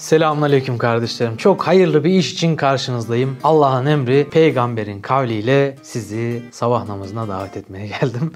Selamünaleyküm kardeşlerim. Çok hayırlı bir iş için karşınızdayım. Allah'ın emri peygamberin kavliyle sizi sabah namazına davet etmeye geldim.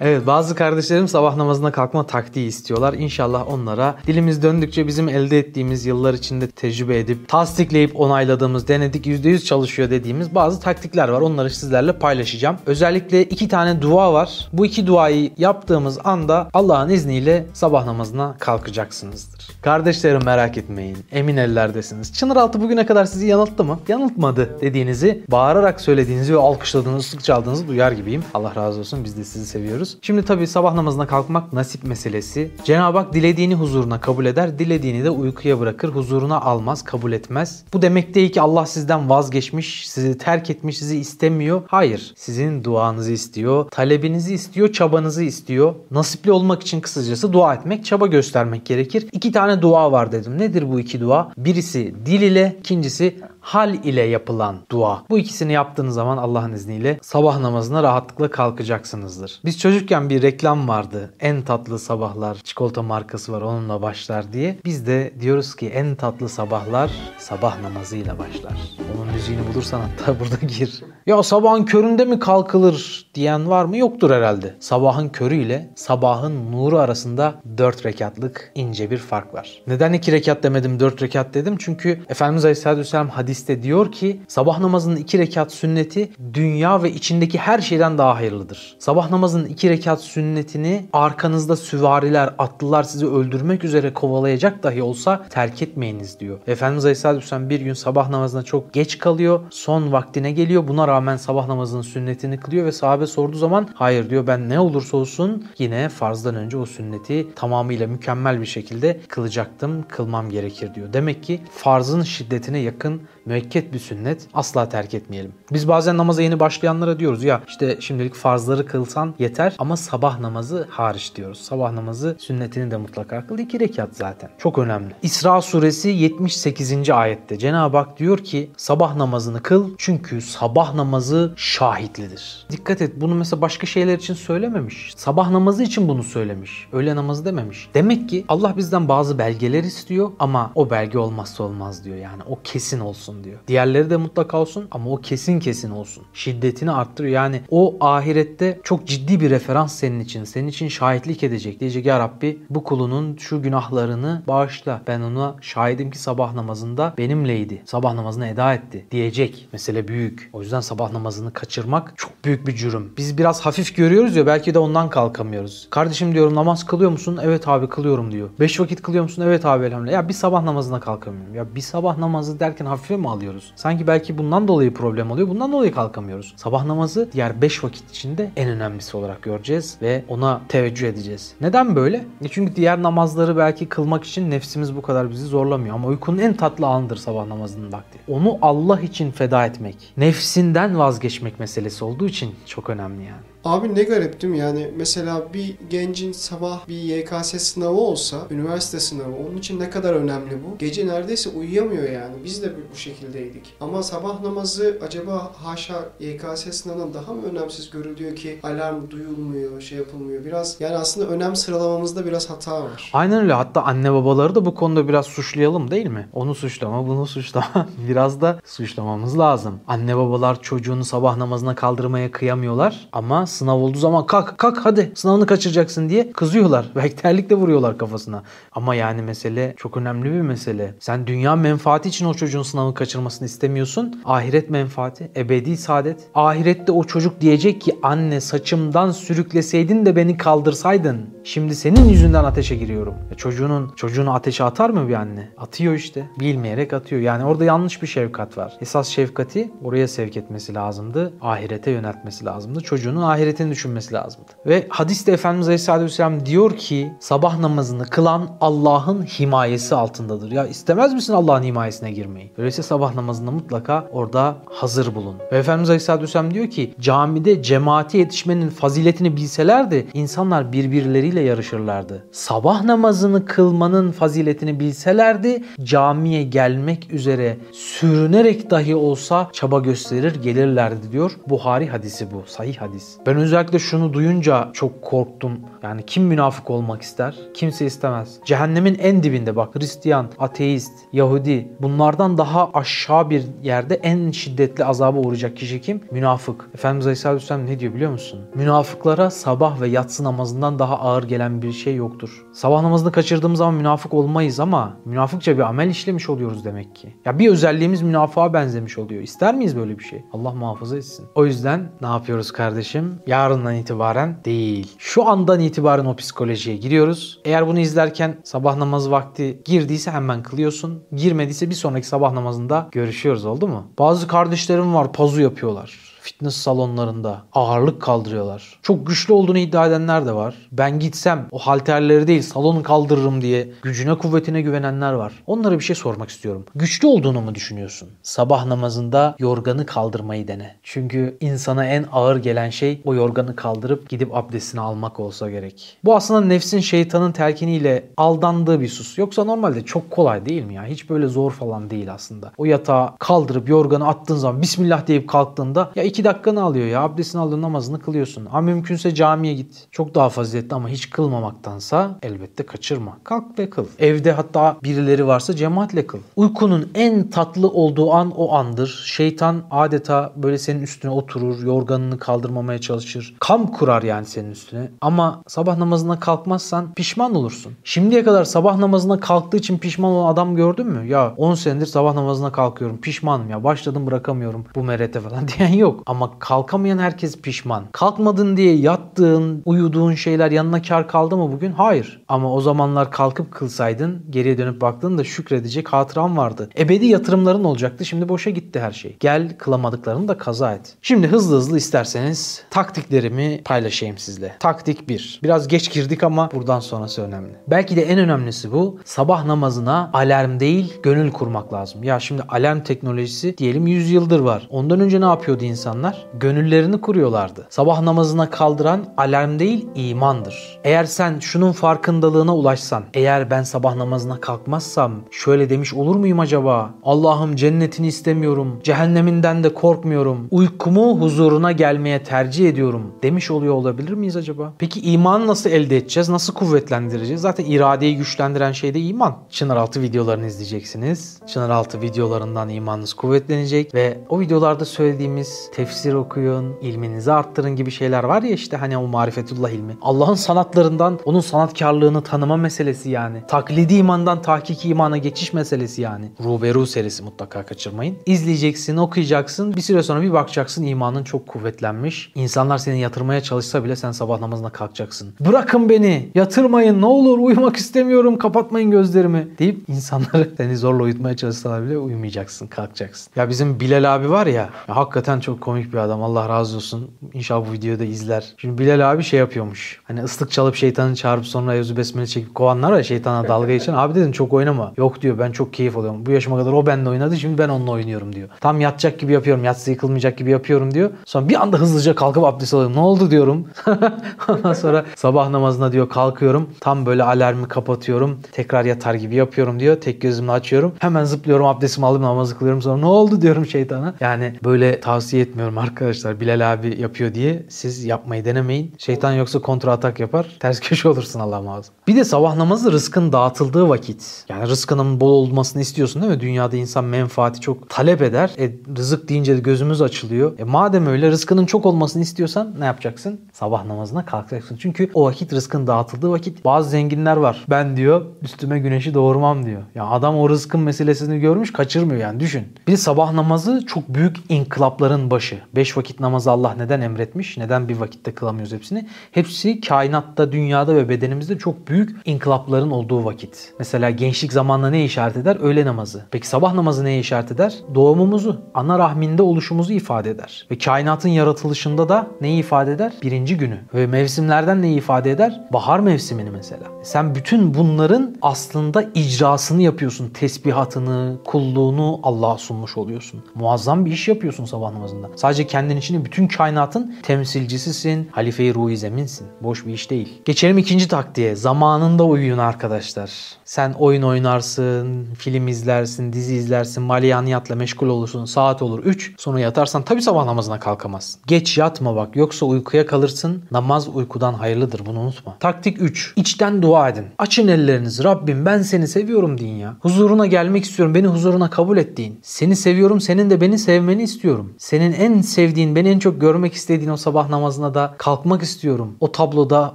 Evet bazı kardeşlerim sabah namazına kalkma taktiği istiyorlar. İnşallah onlara dilimiz döndükçe bizim elde ettiğimiz yıllar içinde tecrübe edip tasdikleyip onayladığımız denedik %100 çalışıyor dediğimiz bazı taktikler var. Onları sizlerle paylaşacağım. Özellikle iki tane dua var. Bu iki duayı yaptığımız anda Allah'ın izniyle sabah namazına kalkacaksınızdır. Kardeşlerim merak etmeyin. Emin ellerdesiniz. Çınaraltı bugüne kadar sizi yanılttı mı? Yanıltmadı dediğinizi, bağırarak söylediğinizi ve alkışladığınız, ıslık çaldığınızı duyar gibiyim. Allah razı olsun biz de sizi seviyoruz. Şimdi tabii sabah namazına kalkmak nasip meselesi. Cenab-ı Hak dilediğini huzuruna kabul eder, dilediğini de uykuya bırakır, huzuruna almaz, kabul etmez. Bu demek değil ki Allah sizden vazgeçmiş, sizi terk etmiş, sizi istemiyor. Hayır, sizin duanızı istiyor, talebinizi istiyor, çabanızı istiyor. Nasipli olmak için kısacası dua etmek, çaba göstermek gerekir. İki tane dua var dedim. Nedir bu iki dua? Birisi dil ile, ikincisi hal ile yapılan dua. Bu ikisini yaptığınız zaman Allah'ın izniyle sabah namazına rahatlıkla kalkacaksınızdır. Biz çocukken bir reklam vardı. En tatlı sabahlar çikolata markası var onunla başlar diye. Biz de diyoruz ki en tatlı sabahlar sabah namazıyla başlar. Onun müziğini bulursan hatta burada gir. Ya sabahın köründe mi kalkılır diyen var mı? Yoktur herhalde. Sabahın körü ile sabahın nuru arasında 4 rekatlık ince bir fark var. Neden 2 rekat demedim 4 rekat dedim? Çünkü Efendimiz Aleyhisselatü Vesselam hadiste diyor ki sabah namazının 2 rekat sünneti dünya ve içindeki her şeyden daha hayırlıdır. Sabah namazının 2 rekat sünnetini arkanızda süvariler, atlılar sizi öldürmek üzere kovalayacak dahi olsa terk etmeyiniz diyor. Efendimiz Aleyhisselatü Vesselam bir gün sabah namazına çok geç kalıyor. Son vaktine geliyor. Buna rağmen sabah namazının sünnetini kılıyor ve sahabe sorduğu zaman hayır diyor ben ne olursa olsun yine farzdan önce o sünneti tamamıyla mükemmel bir şekilde kılacaktım, kılmam gerekir diyor. Demek ki farzın şiddetine yakın müekket bir sünnet asla terk etmeyelim. Biz bazen namaza yeni başlayanlara diyoruz ya işte şimdilik farzları kılsan yeter ama sabah namazı hariç diyoruz. Sabah namazı sünnetini de mutlaka kıl. iki rekat zaten. Çok önemli. İsra suresi 78. ayette Cenab-ı Hak diyor ki sabah namazını kıl çünkü sabah namazı şahitlidir. Dikkat et bunu mesela başka şeyler için söylememiş. Sabah namazı için bunu söylemiş. Öğle namazı dememiş. Demek ki Allah bizden bazı belgeler istiyor ama o belge olmazsa olmaz diyor. Yani o kesin olsun diyor. Diğerleri de mutlaka olsun ama o kesin kesin olsun. Şiddetini arttırıyor. Yani o ahirette çok ciddi bir referans senin için. Senin için şahitlik edecek. Diyecek ya Rabbi bu kulunun şu günahlarını bağışla. Ben ona şahidim ki sabah namazında benimleydi. Sabah namazını eda etti. Diyecek. Mesele büyük. O yüzden sabah namazını kaçırmak çok büyük bir cürüm. Biz biraz hafif görüyoruz ya belki de ondan kalkamıyoruz. Kardeşim diyorum namaz kılıyor musun? Evet abi kılıyorum diyor. Beş vakit kılıyor musun? Evet abi elhamdülillah. Ya bir sabah namazına kalkamıyorum. Ya bir sabah namazı derken hafife mi alıyoruz? Sanki belki bundan dolayı problem oluyor. Bundan dolayı kalkamıyoruz. Sabah namazı diğer 5 vakit içinde en önemlisi olarak göreceğiz ve ona teveccüh edeceğiz. Neden böyle? E çünkü diğer namazları belki kılmak için nefsimiz bu kadar bizi zorlamıyor. Ama uykunun en tatlı anıdır sabah namazının vakti. Onu Allah için feda etmek, nefsinden vazgeçmek meselesi olduğu için çok önemli yani. Abi ne garip değil mi? Yani mesela bir gencin sabah bir YKS sınavı olsa, üniversite sınavı onun için ne kadar önemli bu? Gece neredeyse uyuyamıyor yani. Biz de bu şekildeydik. Ama sabah namazı acaba haşa YKS sınavından daha mı önemsiz görülüyor ki alarm duyulmuyor, şey yapılmıyor? Biraz yani aslında önem sıralamamızda biraz hata var. Aynen öyle. Hatta anne babaları da bu konuda biraz suçlayalım değil mi? Onu suçlama, bunu suçlama. biraz da suçlamamız lazım. Anne babalar çocuğunu sabah namazına kaldırmaya kıyamıyorlar ama sınav olduğu zaman kalk kalk hadi sınavını kaçıracaksın diye kızıyorlar. Belki terlikle vuruyorlar kafasına. Ama yani mesele çok önemli bir mesele. Sen dünya menfaati için o çocuğun sınavı kaçırmasını istemiyorsun. Ahiret menfaati, ebedi saadet. Ahirette o çocuk diyecek ki anne saçımdan sürükleseydin de beni kaldırsaydın. Şimdi senin yüzünden ateşe giriyorum. E çocuğunun çocuğunu ateşe atar mı bir anne? Atıyor işte. Bilmeyerek atıyor. Yani orada yanlış bir şefkat var. Esas şefkati oraya sevk etmesi lazımdı. Ahirete yöneltmesi lazımdı. Çocuğunun ahiretini düşünmesi lazımdı. Ve hadiste Efendimiz Aleyhisselatü Vesselam diyor ki sabah namazını kılan Allah'ın himayesi altındadır. Ya istemez misin Allah'ın himayesine girmeyi? Öyleyse sabah namazında mutlaka orada hazır bulun. Ve Efendimiz Aleyhisselatü Vesselam diyor ki camide cemaate yetişmenin faziletini bilselerdi insanlar birbirleriyle yarışırlardı. Sabah namazını kılmanın faziletini bilselerdi camiye gelmek üzere sürünerek dahi olsa çaba gösterir gelirlerdi diyor. Buhari hadisi bu. Sahih hadis. Ben özellikle şunu duyunca çok korktum. Yani kim münafık olmak ister? Kimse istemez. Cehennemin en dibinde bak Hristiyan, ateist, Yahudi bunlardan daha aşağı bir yerde en şiddetli azaba uğrayacak kişi kim? Münafık. Efendimiz Aleyhisselatü ne diyor biliyor musun? Münafıklara sabah ve yatsı namazından daha ağır gelen bir şey yoktur. Sabah namazını kaçırdığımız zaman münafık olmayız ama münafıkça bir amel işlemiş oluyoruz demek ki. Ya bir özelliğimiz münafığa benzemiş oluyor. İster miyiz böyle bir şey? Allah muhafaza etsin. O yüzden ne yapıyoruz kardeşim? Yarından itibaren değil. Şu andan itibaren o psikolojiye giriyoruz. Eğer bunu izlerken sabah namazı vakti girdiyse hemen kılıyorsun. Girmediyse bir sonraki sabah namazında görüşüyoruz oldu mu? Bazı kardeşlerim var pazu yapıyorlar fitness salonlarında ağırlık kaldırıyorlar. Çok güçlü olduğunu iddia edenler de var. Ben gitsem o halterleri değil salonu kaldırırım diye gücüne kuvvetine güvenenler var. Onlara bir şey sormak istiyorum. Güçlü olduğunu mu düşünüyorsun? Sabah namazında yorganı kaldırmayı dene. Çünkü insana en ağır gelen şey o yorganı kaldırıp gidip abdestini almak olsa gerek. Bu aslında nefsin şeytanın telkiniyle aldandığı bir sus. Yoksa normalde çok kolay değil mi ya? Hiç böyle zor falan değil aslında. O yatağı kaldırıp yorganı attığın zaman Bismillah deyip kalktığında ya iki 2 dakikanı alıyor ya. Abdestini aldın namazını kılıyorsun. Ama mümkünse camiye git. Çok daha faziletli ama hiç kılmamaktansa elbette kaçırma. Kalk ve kıl. Evde hatta birileri varsa cemaatle kıl. Uykunun en tatlı olduğu an o andır. Şeytan adeta böyle senin üstüne oturur. Yorganını kaldırmamaya çalışır. Kam kurar yani senin üstüne. Ama sabah namazına kalkmazsan pişman olursun. Şimdiye kadar sabah namazına kalktığı için pişman olan adam gördün mü? Ya 10 senedir sabah namazına kalkıyorum. Pişmanım ya. Başladım bırakamıyorum bu merete falan diyen yok. Ama kalkamayan herkes pişman. Kalkmadın diye yattığın, uyuduğun şeyler yanına kar kaldı mı bugün? Hayır. Ama o zamanlar kalkıp kılsaydın geriye dönüp baktığında şükredecek hatıran vardı. Ebedi yatırımların olacaktı. Şimdi boşa gitti her şey. Gel kılamadıklarını da kaza et. Şimdi hızlı hızlı isterseniz taktiklerimi paylaşayım sizle. Taktik 1. Biraz geç girdik ama buradan sonrası önemli. Belki de en önemlisi bu. Sabah namazına alarm değil gönül kurmak lazım. Ya şimdi alarm teknolojisi diyelim 100 yıldır var. Ondan önce ne yapıyordu insan? İnsanlar gönüllerini kuruyorlardı. Sabah namazına kaldıran alarm değil imandır. Eğer sen şunun farkındalığına ulaşsan, eğer ben sabah namazına kalkmazsam şöyle demiş olur muyum acaba? Allah'ım cennetini istemiyorum, cehenneminden de korkmuyorum, uykumu huzuruna gelmeye tercih ediyorum demiş oluyor olabilir miyiz acaba? Peki imanı nasıl elde edeceğiz? Nasıl kuvvetlendireceğiz? Zaten iradeyi güçlendiren şey de iman. Çınaraltı videolarını izleyeceksiniz. Çınaraltı videolarından imanınız kuvvetlenecek ve o videolarda söylediğimiz tefsir okuyun, ilminizi arttırın gibi şeyler var ya işte hani o marifetullah ilmi. Allah'ın sanatlarından onun sanatkarlığını tanıma meselesi yani. Taklidi imandan tahkiki imana geçiş meselesi yani. Ruberu serisi mutlaka kaçırmayın. İzleyeceksin, okuyacaksın. Bir süre sonra bir bakacaksın imanın çok kuvvetlenmiş. İnsanlar seni yatırmaya çalışsa bile sen sabah namazına kalkacaksın. Bırakın beni, yatırmayın ne olur uyumak istemiyorum, kapatmayın gözlerimi deyip insanları seni zorla uyutmaya çalışsalar bile uyumayacaksın, kalkacaksın. Ya bizim Bilal abi var ya, ya hakikaten çok komik bir adam. Allah razı olsun. İnşallah bu videoyu da izler. Şimdi Bilal abi şey yapıyormuş. Hani ıslık çalıp şeytanı çağırıp sonra Evzu Besmele çekip kovanlar var şeytana dalga geçen. Abi dedim çok oynama. Yok diyor ben çok keyif alıyorum. Bu yaşıma kadar o benimle oynadı şimdi ben onunla oynuyorum diyor. Tam yatacak gibi yapıyorum. Yatsı yıkılmayacak gibi yapıyorum diyor. Sonra bir anda hızlıca kalkıp abdest alıyorum. Ne oldu diyorum. Ondan sonra sabah namazına diyor kalkıyorum. Tam böyle alarmı kapatıyorum. Tekrar yatar gibi yapıyorum diyor. Tek gözümle açıyorum. Hemen zıplıyorum abdestimi alıp namazı kılıyorum. Sonra ne oldu diyorum şeytana. Yani böyle tavsiye etmiyorum etmiyorum arkadaşlar. Bilal abi yapıyor diye siz yapmayı denemeyin. Şeytan yoksa kontra atak yapar. Ters köşe olursun Allah muhafaza. Bir de sabah namazı rızkın dağıtıldığı vakit. Yani rızkının bol olmasını istiyorsun değil mi? Dünyada insan menfaati çok talep eder. E, rızık deyince de gözümüz açılıyor. E, madem öyle rızkının çok olmasını istiyorsan ne yapacaksın? Sabah namazına kalkacaksın. Çünkü o vakit rızkın dağıtıldığı vakit. Bazı zenginler var. Ben diyor üstüme güneşi doğurmam diyor. Ya adam o rızkın meselesini görmüş kaçırmıyor yani düşün. Bir de sabah namazı çok büyük inkılapların başı başı. Beş vakit namazı Allah neden emretmiş? Neden bir vakitte kılamıyoruz hepsini? Hepsi kainatta, dünyada ve bedenimizde çok büyük inkılapların olduğu vakit. Mesela gençlik zamanla ne işaret eder? Öğle namazı. Peki sabah namazı neye işaret eder? Doğumumuzu, ana rahminde oluşumuzu ifade eder. Ve kainatın yaratılışında da neyi ifade eder? Birinci günü. Ve mevsimlerden neyi ifade eder? Bahar mevsimini mesela. Sen bütün bunların aslında icrasını yapıyorsun. Tesbihatını, kulluğunu Allah'a sunmuş oluyorsun. Muazzam bir iş yapıyorsun sabah namazında. Sadece kendin için bütün kainatın temsilcisisin. Halife-i Ruhi Zeminsin. Boş bir iş değil. Geçelim ikinci taktiğe. Zamanında uyuyun arkadaşlar. Sen oyun oynarsın, film izlersin, dizi izlersin, maliyaniyatla meşgul olursun. Saat olur 3. Sonra yatarsan tabii sabah namazına kalkamazsın. Geç yatma bak yoksa uykuya kalırsın. Namaz uykudan hayırlıdır bunu unutma. Taktik 3. İçten dua edin. Açın ellerinizi. Rabbim ben seni seviyorum deyin ya. Huzuruna gelmek istiyorum. Beni huzuruna kabul et deyin. Seni seviyorum. Senin de beni sevmeni istiyorum. Senin en sevdiğin, beni en çok görmek istediğin o sabah namazına da kalkmak istiyorum. O tabloda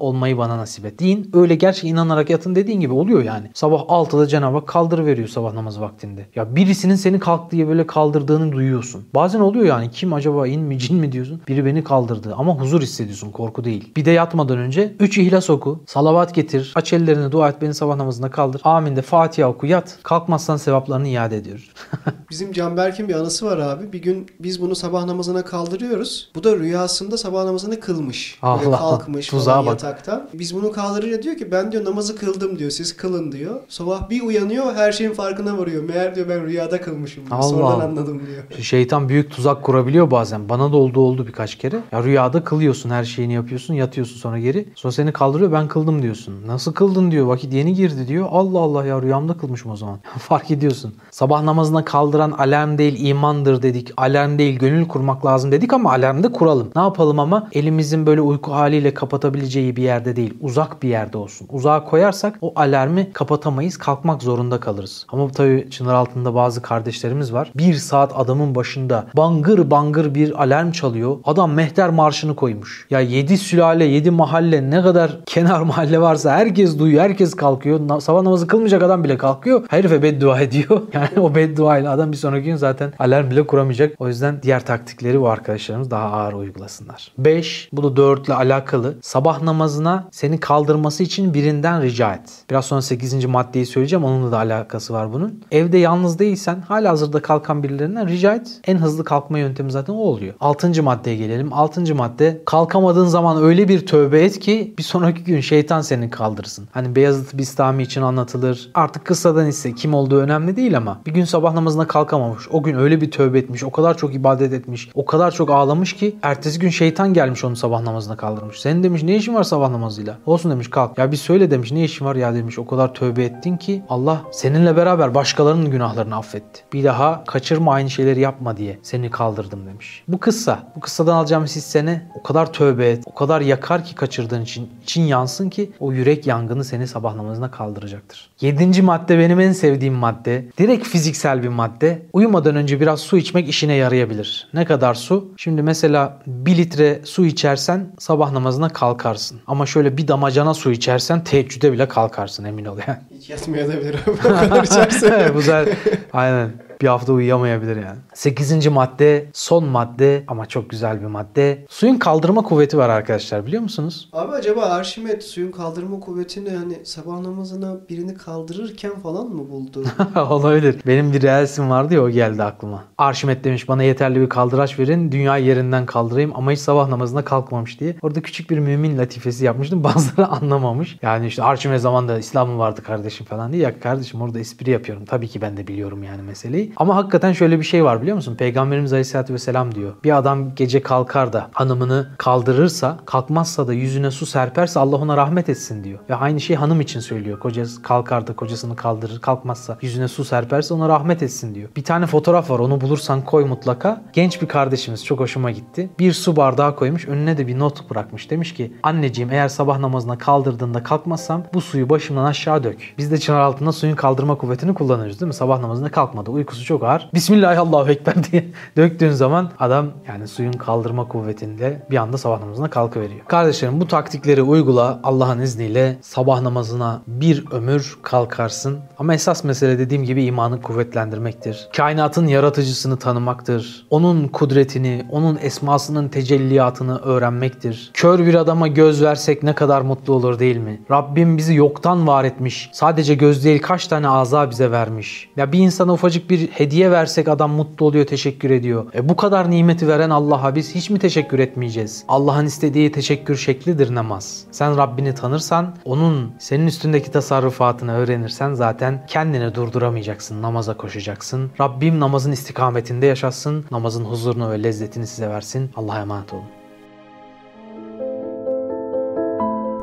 olmayı bana nasip et deyin. Öyle gerçek inanarak yatın dediğin gibi oluyor yani. Sabah 6'da Cenab-ı Hak kaldırıveriyor sabah namazı vaktinde. Ya birisinin seni kalk diye böyle kaldırdığını duyuyorsun. Bazen oluyor yani kim acaba in mi cin mi diyorsun. Biri beni kaldırdı ama huzur hissediyorsun korku değil. Bir de yatmadan önce 3 ihlas oku. Salavat getir. Aç ellerini dua et beni sabah namazına kaldır. Amin de Fatiha oku yat. Kalkmazsan sevaplarını iade ediyoruz. Bizim Canberk'in bir anısı var abi. Bir gün biz bunu sabah namazına kaldırıyoruz. Bu da rüyasında sabah namazını kılmış. Böyle Allah, kalkmış tuzağa falan bak. yataktan. Biz bunu kaldırınca diyor ki ben diyor namazı kıldım diyor. Siz kılın diyor. Sabah bir uyanıyor her şeyin farkına varıyor. Meğer diyor ben rüyada kılmışım diyor. Allah. Sonradan anladım diyor. Şeytan büyük tuzak kurabiliyor bazen. Bana da oldu oldu birkaç kere. Ya rüyada kılıyorsun her şeyini yapıyorsun yatıyorsun sonra geri. Sonra seni kaldırıyor ben kıldım diyorsun. Nasıl kıldın diyor vakit yeni girdi diyor. Allah Allah ya rüyamda kılmışım o zaman. Fark ediyorsun. Sabah namazına kaldıran alarm değil imandır dedik. Alarm değil gönül kurmak lazım dedik ama alarm da kuralım. Ne yapalım ama elimizin böyle uyku haliyle kapatabileceği bir yerde değil. Uzak bir yerde olsun. Uzağa koyarsak o alarmı kapatamayız. Kalkmak zorunda kalırız. Ama tabii çınar altında bazı kardeşlerimiz var. Bir saat adamın başında bangır bangır bir alarm çalıyor. Adam mehter marşını koymuş. Ya 7 sülale 7 mahalle ne kadar kenar mahalle varsa herkes duyuyor. Herkes kalkıyor. Sabah namazı kılmayacak adam bile kalkıyor. Herife beddua ediyor. Yani o beddua ile adam bir sonraki gün zaten alarm bile kuramayacak. O yüzden diğer taktikleri bu arkadaşlarımız daha ağır uygulasınlar. 5. Bu da 4 ile alakalı. Sabah namazına seni kaldırması için birinden rica et. Biraz sonra 8. maddeyi söyleyeceğim. Onunla da alakası var bunun. Evde yalnız değilsen hala hazırda kalkan birilerinden rica et. En hızlı kalkma yöntemi zaten o oluyor. 6. maddeye gelelim. 6. madde kalkamadığın zaman öyle bir tövbe et ki bir sonraki gün şeytan seni kaldırsın. Hani Beyazıt Bistami için anlatılır. Artık kıssadan ise kim olduğu önemli değil ama bir gün sabah namazına kalkamamış. O gün öyle bir tövbe etmiş. O kadar çok ibadet etmiş. O kadar çok ağlamış ki ertesi gün şeytan gelmiş onu sabah namazına kaldırmış. Senin demiş ne işin var sabah namazıyla? Olsun demiş kalk. Ya bir söyle demiş ne işin var ya demiş. O kadar tövbe ettin ki Allah seninle beraber başkalarının günahlarını affetti. Bir daha kaçırma aynı şeyleri yapma diye seni kaldırdım demiş. Bu kıssa. Bu kıssadan alacağımız hisse ne? O kadar tövbe et. O kadar yakar ki kaçırdığın için. için yansın ki o yürek yangını seni sabah namazına kaldıracaktır. Yedinci madde benim en sevdiğim madde. Direkt fiziksel bir madde. Uyumadan önce biraz su içmek işine yarayabilir. Ne kadar su? Şimdi mesela bir litre su içersen sabah namazına kalkarsın. Ama şöyle bir damacana su içersen teheccüde bile kalkarsın emin ol yani. Hiç yatmayabilirim. o kadar içerse. Bu zaten aynen bir hafta uyuyamayabilir yani. Sekizinci madde son madde ama çok güzel bir madde. Suyun kaldırma kuvveti var arkadaşlar biliyor musunuz? Abi acaba Arşimet suyun kaldırma kuvvetini hani sabah namazına birini kaldırırken falan mı buldu? Olabilir. Benim bir reelsim vardı ya o geldi aklıma. Arşimet demiş bana yeterli bir kaldıraç verin dünyayı yerinden kaldırayım ama hiç sabah namazına kalkmamış diye. Orada küçük bir mümin latifesi yapmıştım. Bazıları anlamamış. Yani işte Arşimet zamanında İslam mı vardı kardeşim falan diye. Ya kardeşim orada espri yapıyorum. Tabii ki ben de biliyorum yani meseleyi. Ama hakikaten şöyle bir şey var biliyor musun? Peygamberimiz Aleyhisselatü Vesselam diyor. Bir adam gece kalkar da hanımını kaldırırsa kalkmazsa da yüzüne su serperse Allah ona rahmet etsin diyor. Ve aynı şey hanım için söylüyor. Kocası kalkar da kocasını kaldırır kalkmazsa yüzüne su serperse ona rahmet etsin diyor. Bir tane fotoğraf var onu bulursan koy mutlaka. Genç bir kardeşimiz çok hoşuma gitti. Bir su bardağı koymuş önüne de bir not bırakmış. Demiş ki anneciğim eğer sabah namazına kaldırdığında kalkmazsam bu suyu başımdan aşağı dök. Biz de çınar altında suyun kaldırma kuvvetini kullanıyoruz değil mi? Sabah namazında kalkmadı. Uykusu çok ağır. Bismillah Allahu Ekber diye döktüğün zaman adam yani suyun kaldırma kuvvetiyle bir anda sabah namazına kalkıveriyor. Kardeşlerim bu taktikleri uygula Allah'ın izniyle sabah namazına bir ömür kalkarsın. Ama esas mesele dediğim gibi imanı kuvvetlendirmektir. Kainatın yaratıcısını tanımaktır. Onun kudretini, onun esmasının tecelliyatını öğrenmektir. Kör bir adama göz versek ne kadar mutlu olur değil mi? Rabbim bizi yoktan var etmiş. Sadece göz değil kaç tane aza bize vermiş. Ya bir insana ufacık bir hediye versek adam mutlu oluyor, teşekkür ediyor. E bu kadar nimeti veren Allah'a biz hiç mi teşekkür etmeyeceğiz? Allah'ın istediği teşekkür şeklidir namaz. Sen Rabbini tanırsan, onun senin üstündeki tasarrufatını öğrenirsen zaten kendini durduramayacaksın, namaza koşacaksın. Rabbim namazın istikametinde yaşasın, namazın huzurunu ve lezzetini size versin. Allah'a emanet olun.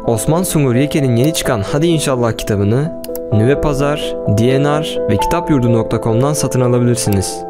Osman Sungur Yeke'nin yeni çıkan Hadi İnşallah kitabını Nüve Pazar, DNR ve kitapyurdu.com'dan satın alabilirsiniz.